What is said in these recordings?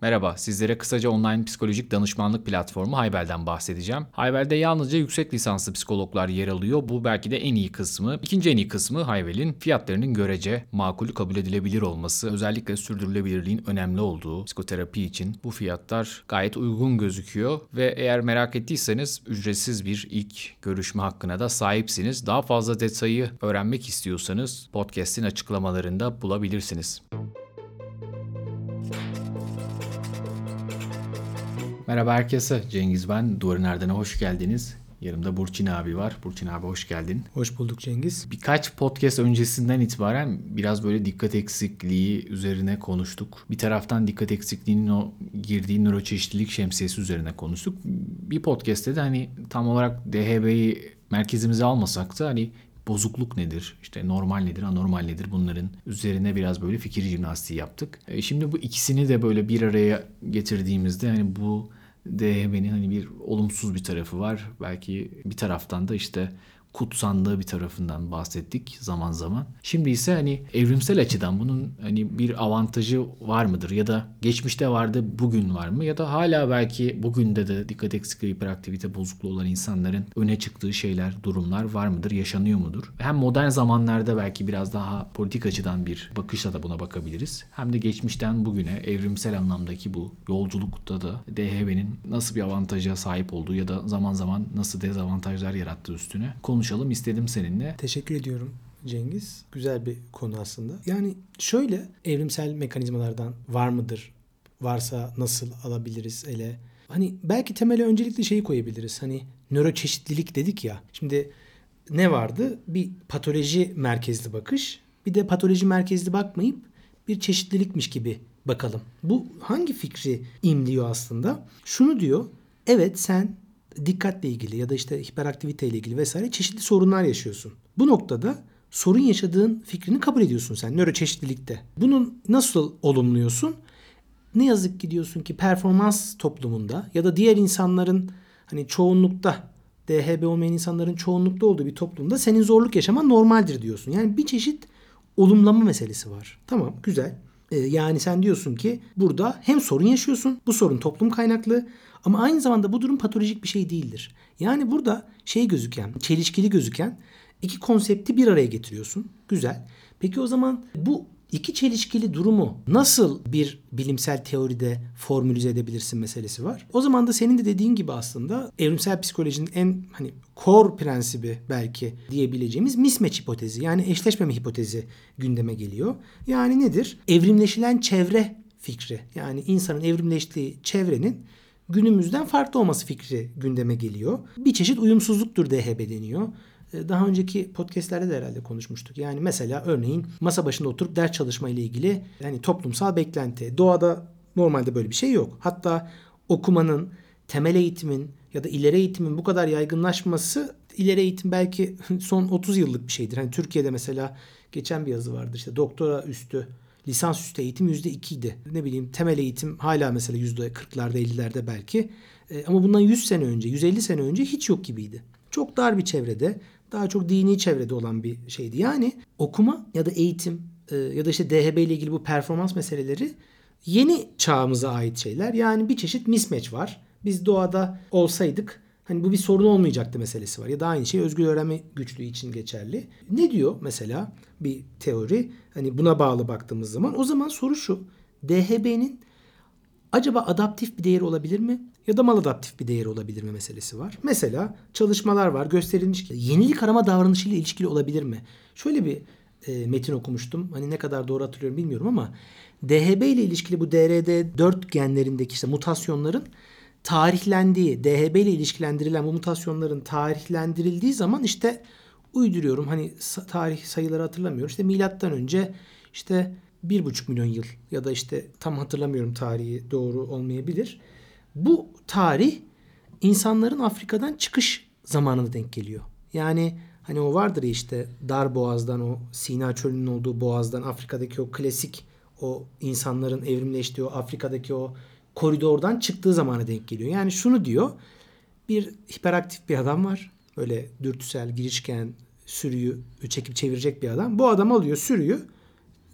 Merhaba, sizlere kısaca online psikolojik danışmanlık platformu Hayvel'den bahsedeceğim. Hayvel'de yalnızca yüksek lisanslı psikologlar yer alıyor. Bu belki de en iyi kısmı. İkinci en iyi kısmı Hayvel'in fiyatlarının görece makul kabul edilebilir olması. Özellikle sürdürülebilirliğin önemli olduğu psikoterapi için bu fiyatlar gayet uygun gözüküyor. Ve eğer merak ettiyseniz ücretsiz bir ilk görüşme hakkına da sahipsiniz. Daha fazla detayı öğrenmek istiyorsanız podcast'in açıklamalarında bulabilirsiniz. Merhaba herkese. Cengiz ben. Duvarın Erdene hoş geldiniz. Yanımda Burçin abi var. Burçin abi hoş geldin. Hoş bulduk Cengiz. Birkaç podcast öncesinden itibaren biraz böyle dikkat eksikliği üzerine konuştuk. Bir taraftan dikkat eksikliğinin o girdiği nöroçeşitlilik şemsiyesi üzerine konuştuk. Bir podcast'te de hani tam olarak DHB'yi merkezimize almasak da hani bozukluk nedir, işte normal nedir, anormal nedir bunların üzerine biraz böyle fikir jimnastiği yaptık. E şimdi bu ikisini de böyle bir araya getirdiğimizde hani bu DHB'nin hani bir olumsuz bir tarafı var. Belki bir taraftan da işte kutsandığı bir tarafından bahsettik zaman zaman. Şimdi ise hani evrimsel açıdan bunun hani bir avantajı var mıdır ya da geçmişte vardı bugün var mı ya da hala belki bugün de dikkat eksikliği hiperaktivite bozukluğu olan insanların öne çıktığı şeyler durumlar var mıdır yaşanıyor mudur? Hem modern zamanlarda belki biraz daha politik açıdan bir bakışla da buna bakabiliriz. Hem de geçmişten bugüne evrimsel anlamdaki bu yolculukta da DHB'nin nasıl bir avantaja sahip olduğu ya da zaman zaman nasıl dezavantajlar yarattığı üstüne konuş konuşalım istedim seninle. Teşekkür ediyorum Cengiz. Güzel bir konu aslında. Yani şöyle evrimsel mekanizmalardan var mıdır? Varsa nasıl alabiliriz ele? Hani belki temele öncelikle şeyi koyabiliriz. Hani nöroçeşitlilik dedik ya. Şimdi ne vardı? Bir patoloji merkezli bakış. Bir de patoloji merkezli bakmayıp bir çeşitlilikmiş gibi bakalım. Bu hangi fikri imliyor aslında? Şunu diyor. Evet sen dikkatle ilgili ya da işte hiperaktivite ile ilgili vesaire çeşitli sorunlar yaşıyorsun. Bu noktada sorun yaşadığın fikrini kabul ediyorsun sen nöroçeşitlilikte. Bunun nasıl olumluyorsun? Ne yazık ki diyorsun ki performans toplumunda ya da diğer insanların hani çoğunlukta DHB olmayan insanların çoğunlukta olduğu bir toplumda senin zorluk yaşaman normaldir diyorsun. Yani bir çeşit olumlama meselesi var. Tamam güzel. Ee, yani sen diyorsun ki burada hem sorun yaşıyorsun. Bu sorun toplum kaynaklı. Ama aynı zamanda bu durum patolojik bir şey değildir. Yani burada şey gözüken, çelişkili gözüken iki konsepti bir araya getiriyorsun. Güzel. Peki o zaman bu iki çelişkili durumu nasıl bir bilimsel teoride formülize edebilirsin meselesi var. O zaman da senin de dediğin gibi aslında evrimsel psikolojinin en hani core prensibi belki diyebileceğimiz mismatch hipotezi yani eşleşmeme hipotezi gündeme geliyor. Yani nedir? Evrimleşilen çevre fikri. Yani insanın evrimleştiği çevrenin günümüzden farklı olması fikri gündeme geliyor. Bir çeşit uyumsuzluktur DHB deniyor. Ee, daha önceki podcastlerde de herhalde konuşmuştuk. Yani mesela örneğin masa başında oturup ders çalışma ile ilgili yani toplumsal beklenti. Doğada normalde böyle bir şey yok. Hatta okumanın, temel eğitimin ya da ileri eğitimin bu kadar yaygınlaşması ileri eğitim belki son 30 yıllık bir şeydir. Hani Türkiye'de mesela geçen bir yazı vardı işte doktora üstü lisansüstü eğitim %2 idi. Ne bileyim temel eğitim hala mesela %40'larda 50'lerde belki. E, ama bundan 100 sene önce, 150 sene önce hiç yok gibiydi. Çok dar bir çevrede, daha çok dini çevrede olan bir şeydi. Yani okuma ya da eğitim e, ya da işte DHB ile ilgili bu performans meseleleri yeni çağımıza ait şeyler. Yani bir çeşit mismatch var. Biz doğada olsaydık Hani bu bir sorun olmayacaktı meselesi var. Ya da aynı şey özgür öğrenme güçlüğü için geçerli. Ne diyor mesela bir teori? Hani buna bağlı baktığımız zaman o zaman soru şu. DHB'nin acaba adaptif bir değeri olabilir mi? Ya da maladaptif bir değeri olabilir mi meselesi var. Mesela çalışmalar var gösterilmiş. Yenilik arama davranışıyla ilişkili olabilir mi? Şöyle bir e, metin okumuştum. Hani ne kadar doğru hatırlıyorum bilmiyorum ama DHB ile ilişkili bu DRD4 genlerindeki işte mutasyonların tarihlendiği, DHB ile ilişkilendirilen bu mutasyonların tarihlendirildiği zaman işte uyduruyorum hani tarih sayıları hatırlamıyorum. İşte milattan önce işte bir buçuk milyon yıl ya da işte tam hatırlamıyorum tarihi doğru olmayabilir. Bu tarih insanların Afrika'dan çıkış zamanına denk geliyor. Yani hani o vardır ya işte dar boğazdan o Sina çölünün olduğu boğazdan Afrika'daki o klasik o insanların evrimleştiği o Afrika'daki o koridordan çıktığı zamana denk geliyor. Yani şunu diyor. Bir hiperaktif bir adam var. Öyle dürtüsel, girişken, sürüyü çekip çevirecek bir adam. Bu adam alıyor sürüyü.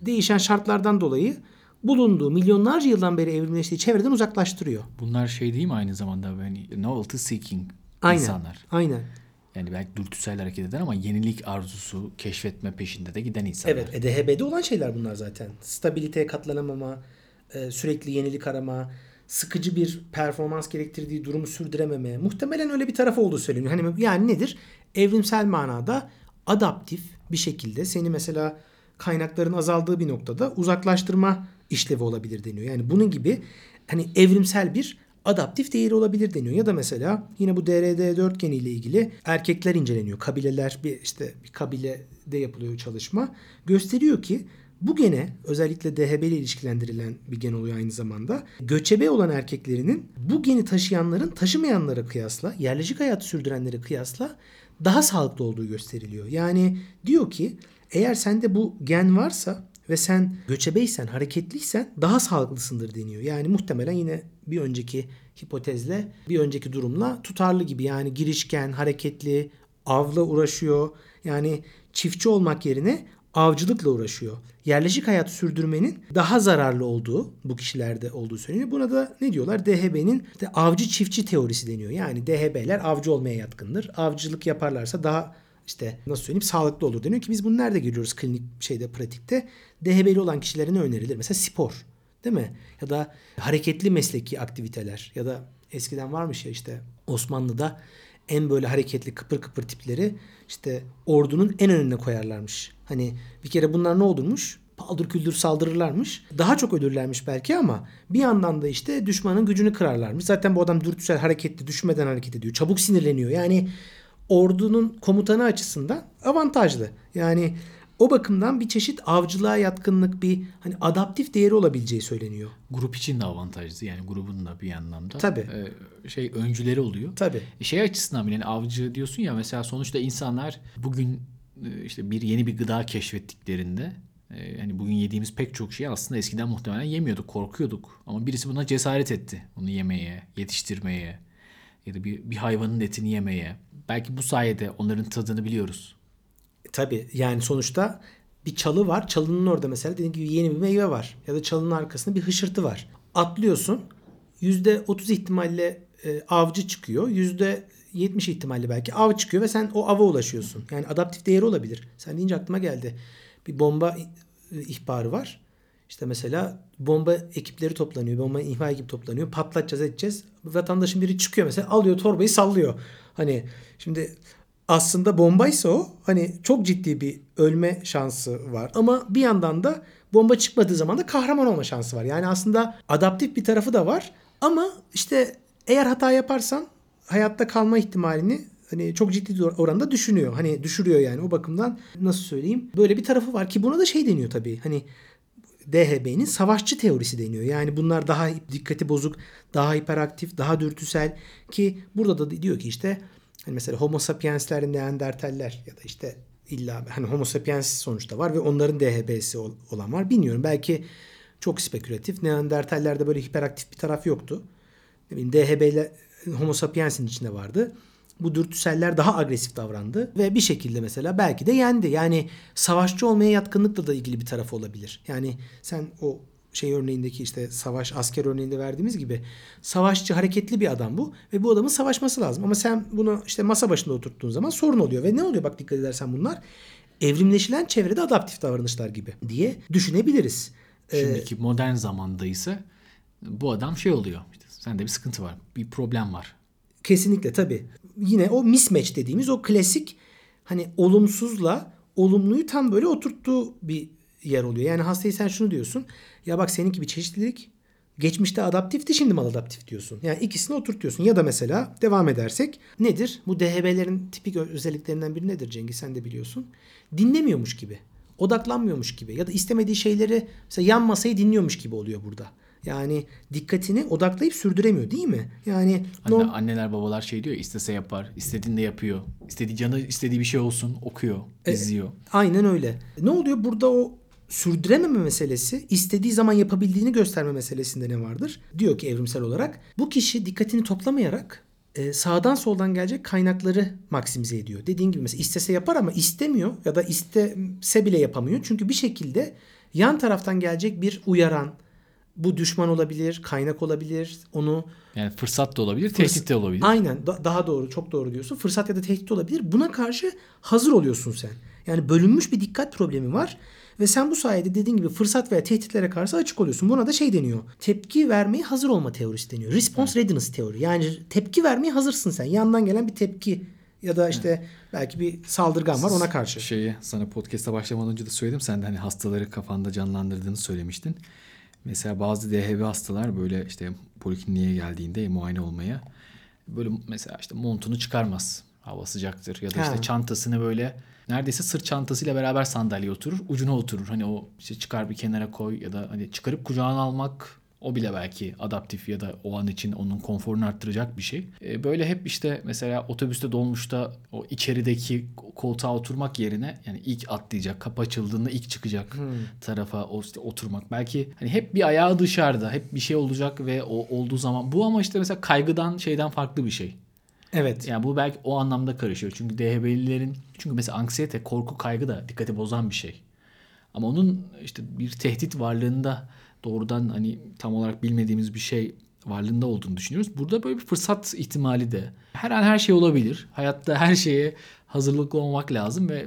Değişen şartlardan dolayı bulunduğu milyonlarca yıldan beri evrimleştiği çevreden uzaklaştırıyor. Bunlar şey değil mi aynı zamanda hani novelty seeking Aynen. insanlar. Aynen. Yani belki dürtüsel hareket eden ama yenilik arzusu, keşfetme peşinde de giden insanlar. Evet, e, DHB'de olan şeyler bunlar zaten. Stabiliteye katlanamama, e, sürekli yenilik arama, sıkıcı bir performans gerektirdiği durumu sürdürememe. Muhtemelen öyle bir tarafı olduğu söyleniyor. Hani yani nedir? Evrimsel manada adaptif bir şekilde seni mesela kaynakların azaldığı bir noktada uzaklaştırma işlevi olabilir deniyor. Yani bunun gibi hani evrimsel bir adaptif değeri olabilir deniyor. Ya da mesela yine bu DRD4 geniyle ilgili erkekler inceleniyor. Kabileler bir işte bir kabilede yapılıyor çalışma. Gösteriyor ki bu gene özellikle DHB ile ilişkilendirilen bir gen oluyor aynı zamanda. Göçebe olan erkeklerinin bu geni taşıyanların taşımayanlara kıyasla, yerleşik hayatı sürdürenlere kıyasla daha sağlıklı olduğu gösteriliyor. Yani diyor ki eğer sende bu gen varsa ve sen göçebeysen, hareketliysen daha sağlıklısındır deniyor. Yani muhtemelen yine bir önceki hipotezle, bir önceki durumla tutarlı gibi. Yani girişken, hareketli, avla uğraşıyor. Yani çiftçi olmak yerine avcılıkla uğraşıyor. Yerleşik hayat sürdürmenin daha zararlı olduğu bu kişilerde olduğu söyleniyor. Buna da ne diyorlar? DHB'nin işte avcı çiftçi teorisi deniyor. Yani DHB'ler avcı olmaya yatkındır. Avcılık yaparlarsa daha işte nasıl söyleyeyim sağlıklı olur deniyor ki biz bunu nerede görüyoruz klinik şeyde pratikte? DHB'li olan kişilere ne önerilir? Mesela spor değil mi? Ya da hareketli mesleki aktiviteler ya da eskiden varmış ya işte Osmanlı'da en böyle hareketli kıpır kıpır tipleri işte ordunun en önüne koyarlarmış. Hani bir kere bunlar ne olurmuş? Paldır küldür saldırırlarmış. Daha çok ölürlermiş belki ama bir yandan da işte düşmanın gücünü kırarlarmış. Zaten bu adam dürtüsel hareketli, düşmeden hareket ediyor. Çabuk sinirleniyor. Yani ordunun komutanı açısından avantajlı. Yani o bakımdan bir çeşit avcılığa yatkınlık bir hani adaptif değeri olabileceği söyleniyor. Grup için de avantajlı yani grubun da bir anlamda. Tabii. E, şey öncüleri oluyor. Tabii. Şey açısından bile yani avcı diyorsun ya mesela sonuçta insanlar bugün e, işte bir yeni bir gıda keşfettiklerinde e, hani bugün yediğimiz pek çok şeyi aslında eskiden muhtemelen yemiyorduk, korkuyorduk. Ama birisi buna cesaret etti. Onu yemeye, yetiştirmeye ya da bir, bir hayvanın etini yemeye. Belki bu sayede onların tadını biliyoruz. Tabii yani sonuçta bir çalı var. Çalının orada mesela dediğim gibi yeni bir meyve var. Ya da çalının arkasında bir hışırtı var. Atlıyorsun. %30 ihtimalle e, avcı çıkıyor. %70 ihtimalle belki av çıkıyor ve sen o ava ulaşıyorsun. Yani adaptif değeri olabilir. Sen deyince aklıma geldi. Bir bomba e, ihbarı var. İşte mesela bomba ekipleri toplanıyor. Bomba ihbar ekibi toplanıyor. Patlatacağız edeceğiz. Vatandaşın biri çıkıyor mesela alıyor torbayı sallıyor. Hani şimdi aslında bombaysa o hani çok ciddi bir ölme şansı var. Ama bir yandan da bomba çıkmadığı zaman da kahraman olma şansı var. Yani aslında adaptif bir tarafı da var. Ama işte eğer hata yaparsan hayatta kalma ihtimalini hani çok ciddi oranda düşünüyor. Hani düşürüyor yani o bakımdan nasıl söyleyeyim. Böyle bir tarafı var ki buna da şey deniyor tabii. Hani DHB'nin savaşçı teorisi deniyor. Yani bunlar daha dikkati bozuk, daha hiperaktif, daha dürtüsel ki burada da diyor ki işte hani mesela Homo sapiensler, Neandertaller ya da işte illa hani Homo sapiens sonuçta var ve onların DHB'si olan var. Bilmiyorum belki çok spekülatif. Neandertallerde böyle hiperaktif bir taraf yoktu. Ne bileyim DHB ile Homo sapiens'in içinde vardı bu dürtüseller daha agresif davrandı ve bir şekilde mesela belki de yendi. Yani savaşçı olmaya yatkınlıkla da ilgili bir tarafı olabilir. Yani sen o şey örneğindeki işte savaş asker örneğinde verdiğimiz gibi savaşçı hareketli bir adam bu ve bu adamın savaşması lazım. Ama sen bunu işte masa başında oturttuğun zaman sorun oluyor ve ne oluyor bak dikkat edersen bunlar evrimleşilen çevrede adaptif davranışlar gibi diye düşünebiliriz. Şimdiki ee, modern zamanda ise bu adam şey oluyor. İşte sende bir sıkıntı var, bir problem var. Kesinlikle tabii. Yine o mismatch dediğimiz o klasik hani olumsuzla olumluyu tam böyle oturttuğu bir yer oluyor. Yani hastayı sen şunu diyorsun. Ya bak seninki bir çeşitlilik. Geçmişte adaptifti şimdi maladaptif diyorsun. Yani ikisini oturtuyorsun. Ya da mesela devam edersek nedir? Bu DHB'lerin tipik özelliklerinden biri nedir Cengiz sen de biliyorsun. Dinlemiyormuş gibi. Odaklanmıyormuş gibi. Ya da istemediği şeyleri mesela yan masayı dinliyormuş gibi oluyor burada. Yani dikkatini odaklayıp sürdüremiyor değil mi? Yani Anne, no... anneler babalar şey diyor istese yapar, istediğinde yapıyor. İstediği canı istediği bir şey olsun okuyor, e, izliyor. aynen öyle. Ne oluyor burada o sürdürememe meselesi istediği zaman yapabildiğini gösterme meselesinde ne vardır? Diyor ki evrimsel olarak bu kişi dikkatini toplamayarak e, sağdan soldan gelecek kaynakları maksimize ediyor. Dediğin gibi mesela istese yapar ama istemiyor ya da istese bile yapamıyor. Çünkü bir şekilde yan taraftan gelecek bir uyaran, bu düşman olabilir, kaynak olabilir. Onu Yani fırsat da olabilir, tehdit de olabilir. Aynen da- daha doğru çok doğru diyorsun. Fırsat ya da tehdit olabilir. Buna karşı hazır oluyorsun sen. Yani bölünmüş bir dikkat problemi var. Ve sen bu sayede dediğin gibi fırsat veya tehditlere karşı açık oluyorsun. Buna da şey deniyor. Tepki vermeye hazır olma teorisi deniyor. Response readiness teori. Yani tepki vermeye hazırsın sen. Yandan gelen bir tepki ya da işte belki bir saldırgan var ona karşı. Şeyi sana podcast'a başlamadan önce de söyledim. Sen de hani hastaları kafanda canlandırdığını söylemiştin. Mesela bazı DHB hastalar böyle işte polikliniğe geldiğinde muayene olmaya böyle mesela işte montunu çıkarmaz. Hava sıcaktır ya da Ha. işte çantasını böyle neredeyse sırt çantasıyla beraber sandalyeye oturur. Ucuna oturur. Hani o işte çıkar bir kenara koy ya da hani çıkarıp kucağına almak o bile belki adaptif ya da o an için onun konforunu arttıracak bir şey. E, Böyle hep işte mesela otobüste dolmuşta o içerideki koltuğa oturmak yerine yani ilk atlayacak, kapı açıldığında ilk çıkacak tarafa o işte oturmak. Belki hani hep bir ayağı dışarıda, hep bir şey olacak ve o olduğu zaman bu ama işte mesela kaygıdan şeyden farklı bir şey. Evet. Yani bu belki o anlamda karışıyor. Çünkü DHB'lilerin çünkü mesela anksiyete, korku, kaygı da dikkati bozan bir şey. Ama onun işte bir tehdit varlığında doğrudan hani tam olarak bilmediğimiz bir şey varlığında olduğunu düşünüyoruz. Burada böyle bir fırsat ihtimali de her an her şey olabilir. Hayatta her şeye hazırlıklı olmak lazım ve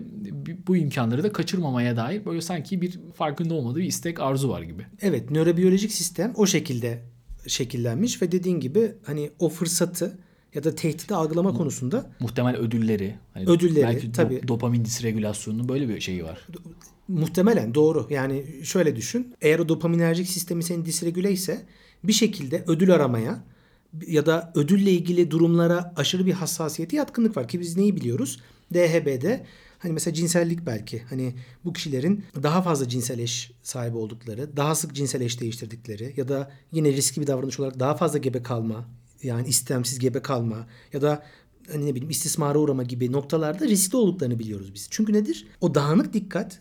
bu imkanları da kaçırmamaya dair böyle sanki bir farkında olmadığı bir istek arzu var gibi. Evet, nörobiyolojik sistem o şekilde şekillenmiş ve dediğin gibi hani o fırsatı ya da tehdidi algılama konusunda Muhtemel ödülleri, hani Ödülleri, belki do- tabii. dopamin disregülasyonunun böyle bir şeyi var. muhtemelen doğru. Yani şöyle düşün. Eğer o dopaminerjik sistemi senin disregüle ise bir şekilde ödül aramaya ya da ödülle ilgili durumlara aşırı bir hassasiyeti yatkınlık var ki biz neyi biliyoruz? DHB'de hani mesela cinsellik belki hani bu kişilerin daha fazla cinsel eş sahibi oldukları, daha sık cinsel eş değiştirdikleri ya da yine riskli bir davranış olarak daha fazla gebe kalma yani istemsiz gebe kalma ya da hani ne bileyim istismara uğrama gibi noktalarda riskli olduklarını biliyoruz biz. Çünkü nedir? O dağınık dikkat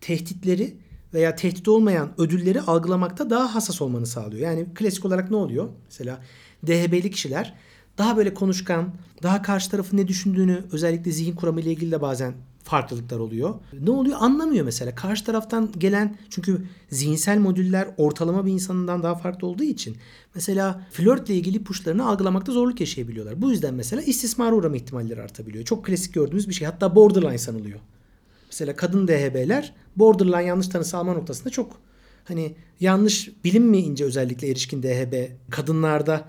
tehditleri veya tehdit olmayan ödülleri algılamakta daha hassas olmanı sağlıyor. Yani klasik olarak ne oluyor? Mesela DHB'li kişiler daha böyle konuşkan, daha karşı tarafın ne düşündüğünü özellikle zihin kuramı ile ilgili de bazen farklılıklar oluyor. Ne oluyor anlamıyor mesela. Karşı taraftan gelen çünkü zihinsel modüller ortalama bir insanından daha farklı olduğu için mesela flörtle ilgili ipuçlarını algılamakta zorluk yaşayabiliyorlar. Bu yüzden mesela istismara uğrama ihtimalleri artabiliyor. Çok klasik gördüğümüz bir şey. Hatta borderline sanılıyor. Mesela kadın DHB'ler borderline yanlış tanısı alma noktasında çok hani yanlış bilinmeyince özellikle erişkin DHB kadınlarda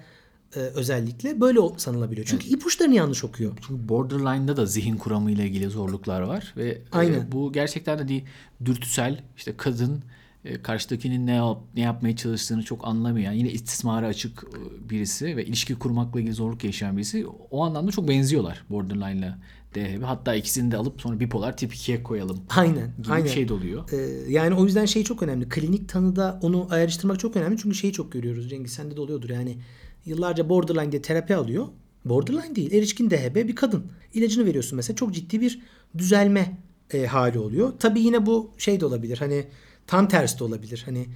e, özellikle böyle sanılabiliyor. Çünkü ipuçlarını yanlış okuyor. Çünkü borderline'da da zihin kuramı ile ilgili zorluklar var ve e, Aynen. bu gerçekten de hani dürtüsel işte kadın e, karşıdakinin ne yap, ne yapmaya çalıştığını çok anlamayan yine istismara açık e, birisi ve ilişki kurmakla ilgili zorluk yaşayan birisi o anlamda çok benziyorlar borderline ile DHB. Hatta ikisini de alıp sonra bipolar tip 2'ye koyalım Aynen. gibi aynen. bir şey de oluyor. Ee, yani o yüzden şey çok önemli. Klinik tanıda onu ayrıştırmak çok önemli. Çünkü şeyi çok görüyoruz. Cengiz sende de oluyordur. Yani yıllarca borderline diye terapi alıyor. Borderline değil. Erişkin DHB bir kadın. İlacını veriyorsun mesela. Çok ciddi bir düzelme e, hali oluyor. Tabii yine bu şey de olabilir. Hani tam tersi de olabilir. Hani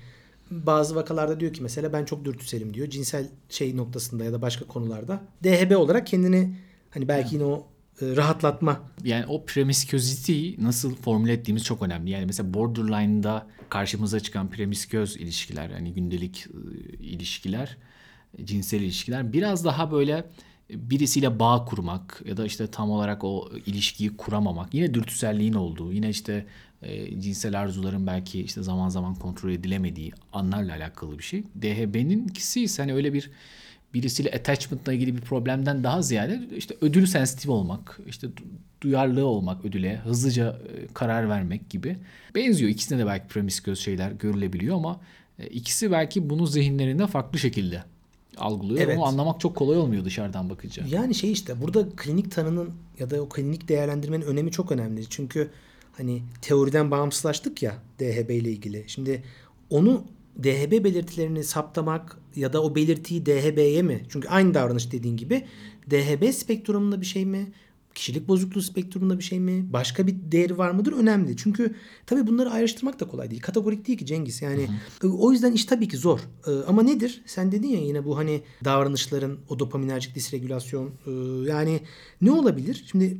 bazı vakalarda diyor ki mesela ben çok dürtüselim diyor. Cinsel şey noktasında ya da başka konularda. DHB olarak kendini hani belki yine o e, rahatlatma Yani o promiscuity'yi nasıl formüle ettiğimiz çok önemli. Yani mesela borderline'da karşımıza çıkan promiscuous ilişkiler, hani gündelik e, ilişkiler, cinsel ilişkiler biraz daha böyle birisiyle bağ kurmak ya da işte tam olarak o ilişkiyi kuramamak. Yine dürtüselliğin olduğu, yine işte e, cinsel arzuların belki işte zaman zaman kontrol edilemediği anlarla alakalı bir şey. DHB'ninkisi ise hani öyle bir birisiyle attachment'la ilgili bir problemden daha ziyade işte ödül sensitif olmak, işte du- duyarlı olmak ödüle, hızlıca e, karar vermek gibi benziyor. İkisinde de belki promiscuous şeyler görülebiliyor ama e, ikisi belki bunu zihinlerinde farklı şekilde algılıyor. Evet. Ama anlamak çok kolay olmuyor dışarıdan bakınca. Yani şey işte burada klinik tanının ya da o klinik değerlendirmenin önemi çok önemli. Çünkü hani teoriden bağımsızlaştık ya DHB ile ilgili. Şimdi onu DHB belirtilerini saptamak ya da o belirtiyi DHB'ye mi? Çünkü aynı davranış dediğin gibi DHB spektrumunda bir şey mi? Kişilik bozukluğu spektrumunda bir şey mi? Başka bir değeri var mıdır? Önemli. Çünkü tabii bunları ayrıştırmak da kolay değil. Kategorik değil ki Cengiz. Yani e, o yüzden iş tabii ki zor. E, Ama nedir? Sen dedin ya yine bu hani davranışların o dopaminerjik disregülasyon e, yani ne olabilir? Şimdi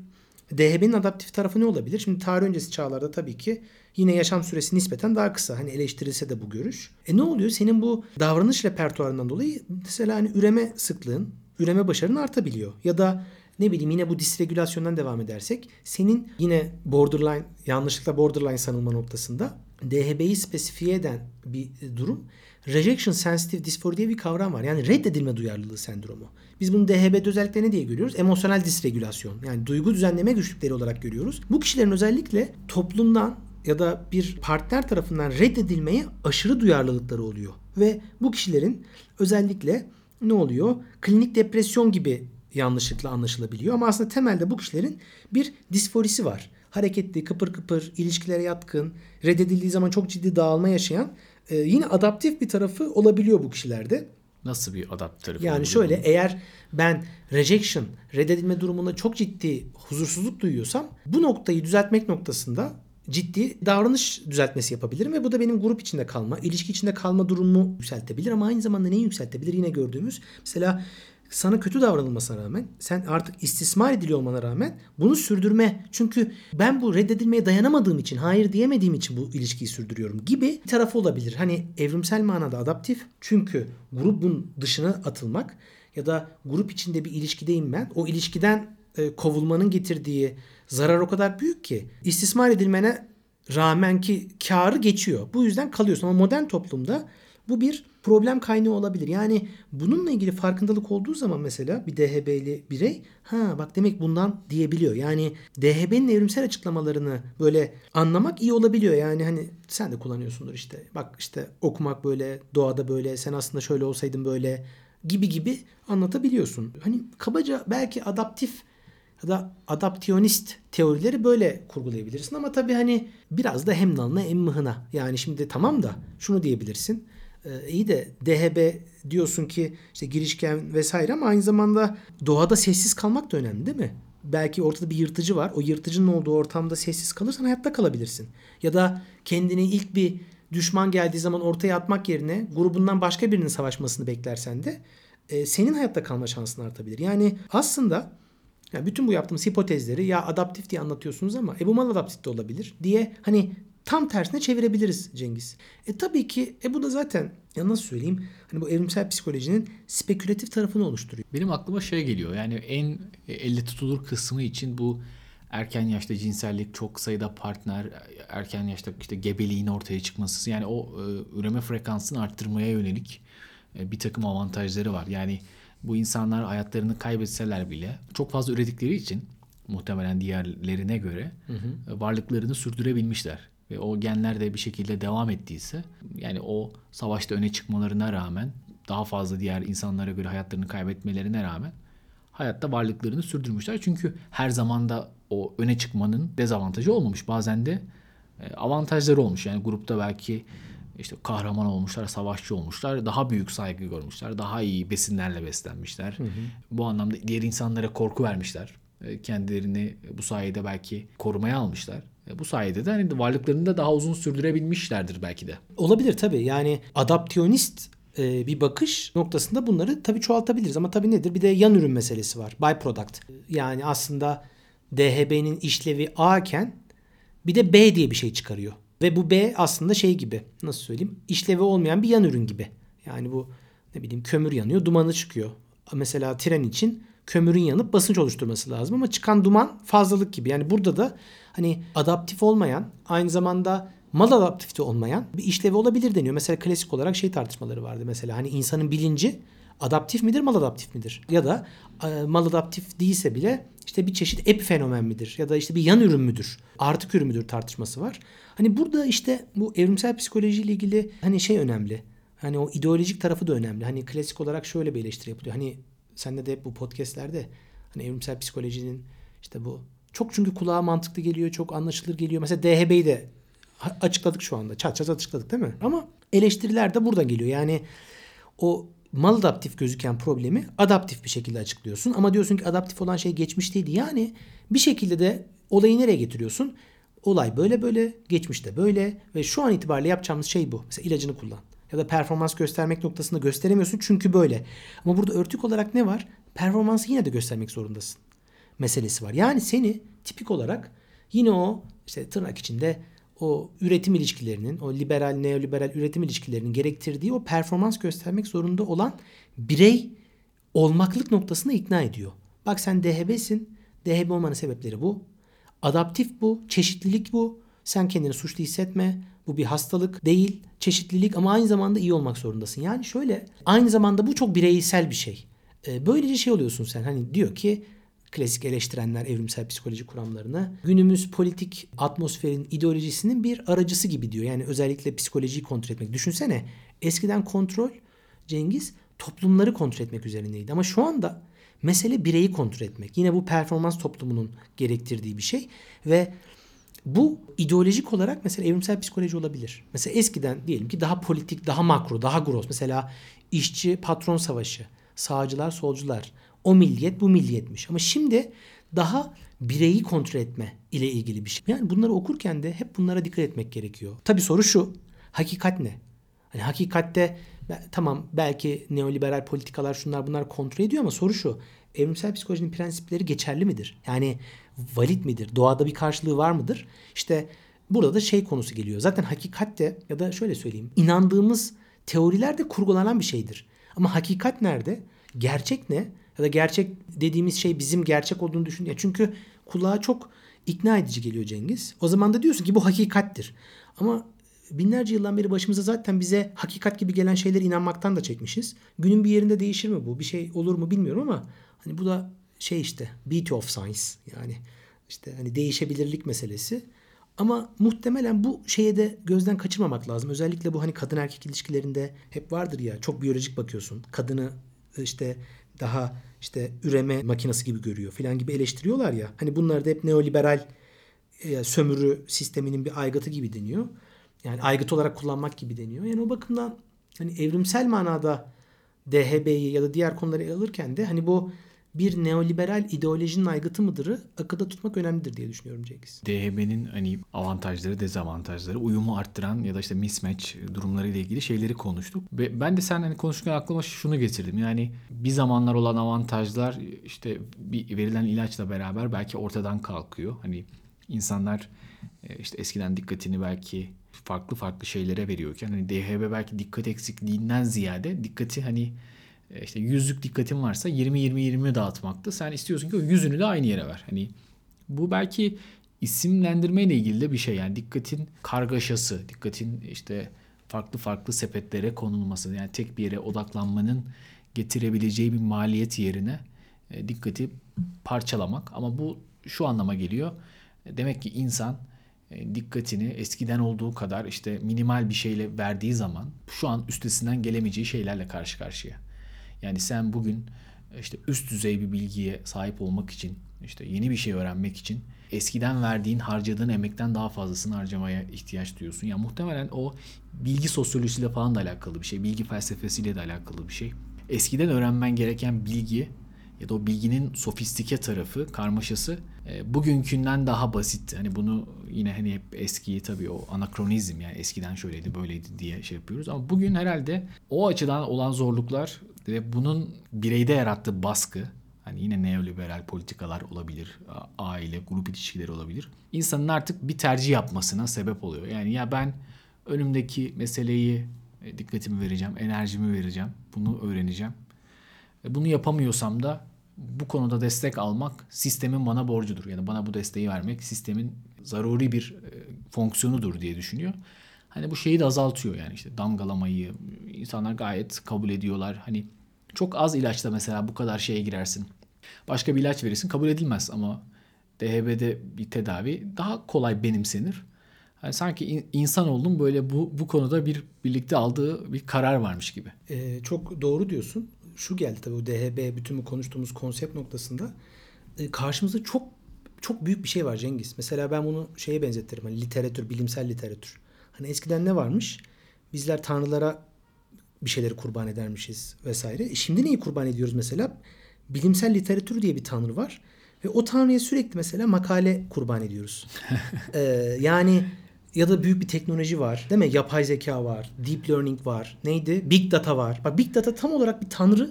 DHB'nin adaptif tarafı ne olabilir? Şimdi tarih öncesi çağlarda tabii ki yine yaşam süresi nispeten daha kısa. Hani eleştirilse de bu görüş. E ne oluyor? Senin bu davranış repertuarından dolayı mesela hani üreme sıklığın, üreme başarın artabiliyor. Ya da ne bileyim yine bu disregülasyondan devam edersek senin yine borderline yanlışlıkla borderline sanılma noktasında DHB'yi spesifiye eden bir durum rejection sensitive dysphoria diye bir kavram var. Yani reddedilme duyarlılığı sendromu. Biz bunu DHB'de özellikle ne diye görüyoruz? Emosyonel disregülasyon. Yani duygu düzenleme güçlükleri olarak görüyoruz. Bu kişilerin özellikle toplumdan ya da bir partner tarafından reddedilmeye aşırı duyarlılıkları oluyor. Ve bu kişilerin özellikle ne oluyor? Klinik depresyon gibi yanlışlıkla anlaşılabiliyor. Ama aslında temelde bu kişilerin bir disforisi var. Hareketli, kıpır kıpır, ilişkilere yatkın, reddedildiği zaman çok ciddi dağılma yaşayan e, yine adaptif bir tarafı olabiliyor bu kişilerde. Nasıl bir adaptif tarafı? Yani şöyle bunun? eğer ben rejection, reddedilme durumunda çok ciddi huzursuzluk duyuyorsam bu noktayı düzeltmek noktasında ciddi davranış düzeltmesi yapabilirim ve bu da benim grup içinde kalma, ilişki içinde kalma durumumu yükseltebilir ama aynı zamanda neyi yükseltebilir? Yine gördüğümüz mesela sana kötü davranılmasına rağmen sen artık istismar ediliyor olmana rağmen bunu sürdürme. Çünkü ben bu reddedilmeye dayanamadığım için hayır diyemediğim için bu ilişkiyi sürdürüyorum gibi bir tarafı olabilir. Hani evrimsel manada adaptif çünkü grubun dışına atılmak ya da grup içinde bir ilişkideyim ben. O ilişkiden e, kovulmanın getirdiği zarar o kadar büyük ki istismar edilmene rağmen ki karı geçiyor. Bu yüzden kalıyorsun ama modern toplumda bu bir problem kaynağı olabilir. Yani bununla ilgili farkındalık olduğu zaman mesela bir DHB'li birey ha bak demek bundan diyebiliyor. Yani DHB'nin evrimsel açıklamalarını böyle anlamak iyi olabiliyor. Yani hani sen de kullanıyorsundur işte. Bak işte okumak böyle, doğada böyle, sen aslında şöyle olsaydın böyle gibi gibi anlatabiliyorsun. Hani kabaca belki adaptif ya da adaptiyonist teorileri böyle kurgulayabilirsin ama tabii hani biraz da hem nalına hem mıhına. Yani şimdi tamam da şunu diyebilirsin. Ee, iyi de DHB diyorsun ki işte girişken vesaire ama aynı zamanda doğada sessiz kalmak da önemli değil mi? Belki ortada bir yırtıcı var. O yırtıcının olduğu ortamda sessiz kalırsan hayatta kalabilirsin. Ya da kendini ilk bir düşman geldiği zaman ortaya atmak yerine grubundan başka birinin savaşmasını beklersen de e, senin hayatta kalma şansın artabilir. Yani aslında yani bütün bu yaptığımız hipotezleri ya adaptif diye anlatıyorsunuz ama e bu mal adaptif de olabilir diye hani tam tersine çevirebiliriz Cengiz. E tabii ki e bu da zaten ya nasıl söyleyeyim hani bu evrimsel psikolojinin spekülatif tarafını oluşturuyor. Benim aklıma şey geliyor yani en elle tutulur kısmı için bu erken yaşta cinsellik, çok sayıda partner, erken yaşta işte gebeliğin ortaya çıkması yani o e, üreme frekansını arttırmaya yönelik e, bir takım avantajları var. Yani bu insanlar hayatlarını kaybetseler bile çok fazla üredikleri için muhtemelen diğerlerine göre hı hı. varlıklarını sürdürebilmişler ve o genler de bir şekilde devam ettiyse yani o savaşta öne çıkmalarına rağmen daha fazla diğer insanlara göre hayatlarını kaybetmelerine rağmen hayatta varlıklarını sürdürmüşler. Çünkü her zaman da o öne çıkmanın dezavantajı olmamış. Bazen de e, avantajları olmuş. Yani grupta belki işte kahraman olmuşlar, savaşçı olmuşlar, daha büyük saygı görmüşler, daha iyi besinlerle beslenmişler. Hı hı. Bu anlamda diğer insanlara korku vermişler. E, kendilerini bu sayede belki korumaya almışlar. E, bu sayede de hani varlıklarını da daha uzun sürdürebilmişlerdir belki de. Olabilir tabii. Yani adaptiyonist e, bir bakış noktasında bunları tabii çoğaltabiliriz. Ama tabii nedir? Bir de yan ürün meselesi var. Byproduct. Yani aslında DHB'nin işlevi A iken bir de B diye bir şey çıkarıyor. Ve bu B aslında şey gibi nasıl söyleyeyim işlevi olmayan bir yan ürün gibi. Yani bu ne bileyim kömür yanıyor dumanı çıkıyor. Mesela tren için kömürün yanıp basınç oluşturması lazım ama çıkan duman fazlalık gibi. Yani burada da hani adaptif olmayan aynı zamanda mal adaptifte olmayan bir işlevi olabilir deniyor. Mesela klasik olarak şey tartışmaları vardı mesela hani insanın bilinci adaptif midir mal adaptif midir? Ya da e, mal adaptif değilse bile işte bir çeşit epifenomen midir? Ya da işte bir yan ürün müdür? Artık ürün müdür tartışması var. Hani burada işte bu evrimsel psikolojiyle ilgili hani şey önemli. Hani o ideolojik tarafı da önemli. Hani klasik olarak şöyle bir eleştiri yapılıyor. Hani Sende de hep bu podcastlerde hani evrimsel psikolojinin işte bu çok çünkü kulağa mantıklı geliyor, çok anlaşılır geliyor. Mesela DHB'yi de açıkladık şu anda. Çat çat açıkladık değil mi? Ama eleştiriler de burada geliyor. Yani o mal adaptif gözüken problemi adaptif bir şekilde açıklıyorsun. Ama diyorsun ki adaptif olan şey geçmişteydi. Yani bir şekilde de olayı nereye getiriyorsun? Olay böyle böyle, geçmişte böyle ve şu an itibariyle yapacağımız şey bu. Mesela ilacını kullan ya da performans göstermek noktasında gösteremiyorsun çünkü böyle. Ama burada örtük olarak ne var? Performansı yine de göstermek zorundasın. meselesi var. Yani seni tipik olarak yine o işte tırnak içinde o üretim ilişkilerinin, o liberal, neoliberal üretim ilişkilerinin gerektirdiği o performans göstermek zorunda olan birey olmaklık noktasına ikna ediyor. Bak sen DHB'sin. DHB olmanın sebepleri bu. Adaptif bu, çeşitlilik bu. Sen kendini suçlu hissetme. Bu bir hastalık değil, çeşitlilik ama aynı zamanda iyi olmak zorundasın. Yani şöyle, aynı zamanda bu çok bireysel bir şey. Ee, böylece şey oluyorsun sen. Hani diyor ki klasik eleştirenler evrimsel psikoloji kuramlarını günümüz politik atmosferin ideolojisinin bir aracısı gibi diyor. Yani özellikle psikolojiyi kontrol etmek. Düşünsene eskiden kontrol Cengiz toplumları kontrol etmek üzerineydi. Ama şu anda mesele bireyi kontrol etmek. Yine bu performans toplumunun gerektirdiği bir şey ve bu ideolojik olarak mesela evrimsel psikoloji olabilir. Mesela eskiden diyelim ki daha politik, daha makro, daha gross. Mesela işçi patron savaşı, sağcılar, solcular. O milliyet bu milliyetmiş. Ama şimdi daha bireyi kontrol etme ile ilgili bir şey. Yani bunları okurken de hep bunlara dikkat etmek gerekiyor. Tabii soru şu. Hakikat ne? Hani hakikatte tamam belki neoliberal politikalar şunlar bunlar kontrol ediyor ama soru şu. Evrimsel psikolojinin prensipleri geçerli midir? Yani valid midir? Doğada bir karşılığı var mıdır? İşte burada da şey konusu geliyor. Zaten hakikatte ya da şöyle söyleyeyim. inandığımız teoriler de kurgulanan bir şeydir. Ama hakikat nerede? Gerçek ne? Ya da gerçek dediğimiz şey bizim gerçek olduğunu düşün. Ya çünkü kulağa çok ikna edici geliyor Cengiz. O zaman da diyorsun ki bu hakikattir. Ama binlerce yıldan beri başımıza zaten bize hakikat gibi gelen şeyler inanmaktan da çekmişiz. Günün bir yerinde değişir mi bu? Bir şey olur mu bilmiyorum ama hani bu da şey işte beauty of science yani işte hani değişebilirlik meselesi. Ama muhtemelen bu şeye de gözden kaçırmamak lazım. Özellikle bu hani kadın erkek ilişkilerinde hep vardır ya çok biyolojik bakıyorsun. Kadını işte daha işte üreme makinesi gibi görüyor filan gibi eleştiriyorlar ya. Hani bunlar da hep neoliberal e, sömürü sisteminin bir aygıtı gibi deniyor. Yani aygıt olarak kullanmak gibi deniyor. Yani o bakımdan hani evrimsel manada DHB'yi ya da diğer konuları ele alırken de hani bu bir neoliberal ideolojinin aygıtı mıdırı akılda tutmak önemlidir diye düşünüyorum Cengiz. DHB'nin hani avantajları, dezavantajları, uyumu arttıran ya da işte mismatch durumları ile ilgili şeyleri konuştuk. Ve ben de sen hani konuşurken aklıma şunu getirdim. Yani bir zamanlar olan avantajlar işte bir verilen ilaçla beraber belki ortadan kalkıyor. Hani insanlar e, işte eskiden dikkatini belki farklı farklı şeylere veriyorken hani DHB belki dikkat eksikliğinden ziyade dikkati hani işte yüzlük dikkatin varsa 20-20-20 dağıtmakta. Sen istiyorsun ki o yüzünü de aynı yere ver. Hani bu belki isimlendirme ile ilgili de bir şey. Yani dikkatin kargaşası, dikkatin işte farklı farklı sepetlere konulması. Yani tek bir yere odaklanmanın getirebileceği bir maliyet yerine e, dikkati parçalamak. Ama bu şu anlama geliyor. E, demek ki insan dikkatini eskiden olduğu kadar işte minimal bir şeyle verdiği zaman şu an üstesinden gelemeyeceği şeylerle karşı karşıya. Yani sen bugün işte üst düzey bir bilgiye sahip olmak için, işte yeni bir şey öğrenmek için eskiden verdiğin, harcadığın emekten daha fazlasını harcamaya ihtiyaç duyuyorsun. Ya yani muhtemelen o bilgi sosyolojisiyle falan da alakalı bir şey, bilgi felsefesiyle de alakalı bir şey. Eskiden öğrenmen gereken bilgi ya da o bilginin sofistike tarafı, karmaşası e, bugünkünden daha basit. Hani bunu yine hani hep eskiyi tabii o anakronizm yani eskiden şöyleydi böyleydi diye şey yapıyoruz. Ama bugün herhalde o açıdan olan zorluklar ve bunun bireyde yarattığı baskı hani yine neoliberal politikalar olabilir, aile, grup ilişkileri olabilir. İnsanın artık bir tercih yapmasına sebep oluyor. Yani ya ben önümdeki meseleyi e, dikkatimi vereceğim, enerjimi vereceğim, bunu öğreneceğim. Bunu yapamıyorsam da bu konuda destek almak sistemin bana borcudur. Yani bana bu desteği vermek sistemin zaruri bir e, fonksiyonudur diye düşünüyor. Hani bu şeyi de azaltıyor yani işte damgalamayı insanlar gayet kabul ediyorlar. Hani çok az ilaçla mesela bu kadar şeye girersin. Başka bir ilaç verirsin kabul edilmez ama DHB'de bir tedavi daha kolay benimsenir. Yani sanki insan oldum böyle bu bu konuda bir birlikte aldığı bir karar varmış gibi. Ee, çok doğru diyorsun. Şu geldi tabii bu DHB bütün bu konuştuğumuz konsept noktasında e, karşımızda çok çok büyük bir şey var Cengiz. Mesela ben bunu şeye benzetirim. Hani literatür, bilimsel literatür. Hani eskiden ne varmış? Bizler tanrılara bir şeyleri kurban edermişiz vesaire. E şimdi neyi kurban ediyoruz mesela? Bilimsel literatür diye bir tanrı var. Ve o tanrıya sürekli mesela makale kurban ediyoruz. ee, yani ya da büyük bir teknoloji var. Değil mi? Yapay zeka var. Deep learning var. Neydi? Big data var. Bak big data tam olarak bir tanrı.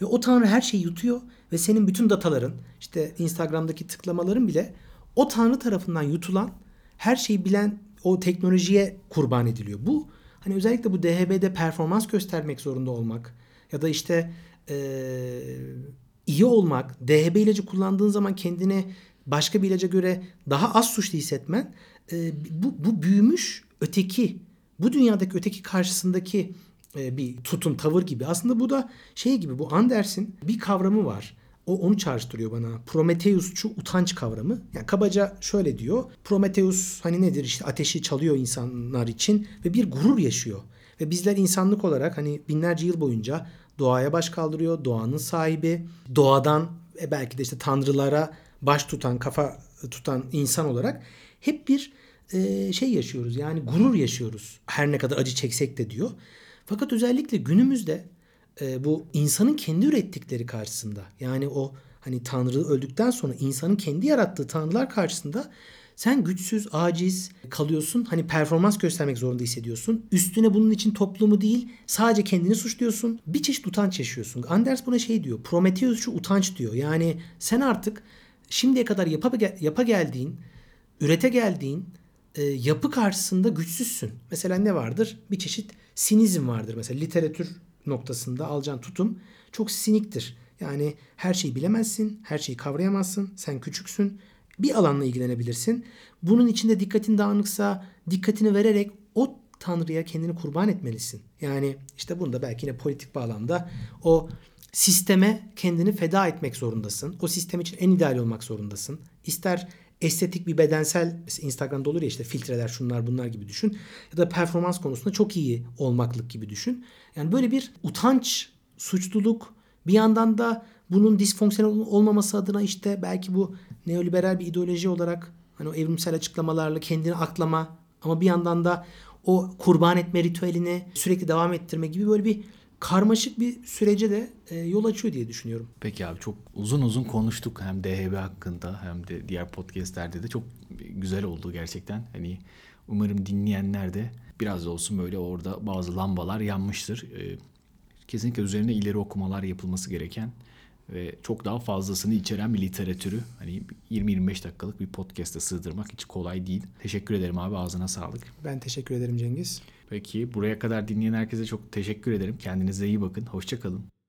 Ve o tanrı her şeyi yutuyor. ve senin bütün dataların işte Instagram'daki tıklamaların bile o tanrı tarafından yutulan her şeyi bilen o teknolojiye kurban ediliyor. Bu hani özellikle bu DHB'de performans göstermek zorunda olmak ya da işte ee, iyi olmak, DHB ilacı kullandığın zaman kendini başka bir ilaca göre daha az suçlu hissetmen e, bu, bu büyümüş öteki bu dünyadaki öteki karşısındaki e, bir tutum, tavır gibi. Aslında bu da şey gibi bu Anders'in bir kavramı var. O onu çağrıştırıyor bana. Prometheusçu utanç kavramı. Yani kabaca şöyle diyor. Prometheus hani nedir işte ateşi çalıyor insanlar için ve bir gurur yaşıyor. Ve bizler insanlık olarak hani binlerce yıl boyunca doğaya baş kaldırıyor. Doğanın sahibi. Doğadan ve belki de işte tanrılara baş tutan, kafa tutan insan olarak hep bir e, şey yaşıyoruz. Yani gurur yaşıyoruz. Her ne kadar acı çeksek de diyor. Fakat özellikle günümüzde e, bu insanın kendi ürettikleri karşısında yani o hani tanrı öldükten sonra insanın kendi yarattığı tanrılar karşısında sen güçsüz, aciz kalıyorsun. Hani performans göstermek zorunda hissediyorsun. Üstüne bunun için toplumu değil sadece kendini suçluyorsun. Bir çeşit utanç yaşıyorsun. Anders buna şey diyor. Prometheus şu utanç diyor. Yani sen artık şimdiye kadar yapa, yapa geldiğin, ürete geldiğin e, yapı karşısında güçsüzsün. Mesela ne vardır? Bir çeşit sinizm vardır. Mesela literatür noktasında alacağın tutum çok siniktir. Yani her şeyi bilemezsin, her şeyi kavrayamazsın, sen küçüksün. Bir alanla ilgilenebilirsin. Bunun içinde dikkatin dağınıksa dikkatini vererek o tanrıya kendini kurban etmelisin. Yani işte bunda belki yine politik bağlamda o sisteme kendini feda etmek zorundasın. O sistem için en ideal olmak zorundasın. İster estetik bir bedensel Instagram'da olur ya işte filtreler şunlar bunlar gibi düşün. Ya da performans konusunda çok iyi olmaklık gibi düşün. Yani böyle bir utanç, suçluluk bir yandan da bunun disfonksiyonel olmaması adına işte belki bu neoliberal bir ideoloji olarak hani o evrimsel açıklamalarla kendini aklama ama bir yandan da o kurban etme ritüelini sürekli devam ettirme gibi böyle bir karmaşık bir sürece de e, yol açıyor diye düşünüyorum. Peki abi çok uzun uzun konuştuk hem DHB hakkında hem de diğer podcastlerde de çok güzel oldu gerçekten. Hani umarım dinleyenler de biraz da olsun böyle orada bazı lambalar yanmıştır. E, kesinlikle üzerine ileri okumalar yapılması gereken ve çok daha fazlasını içeren bir literatürü hani 20-25 dakikalık bir podcast'e sığdırmak hiç kolay değil. Teşekkür ederim abi ağzına sağlık. Ben teşekkür ederim Cengiz. Peki buraya kadar dinleyen herkese çok teşekkür ederim. Kendinize iyi bakın. Hoşçakalın.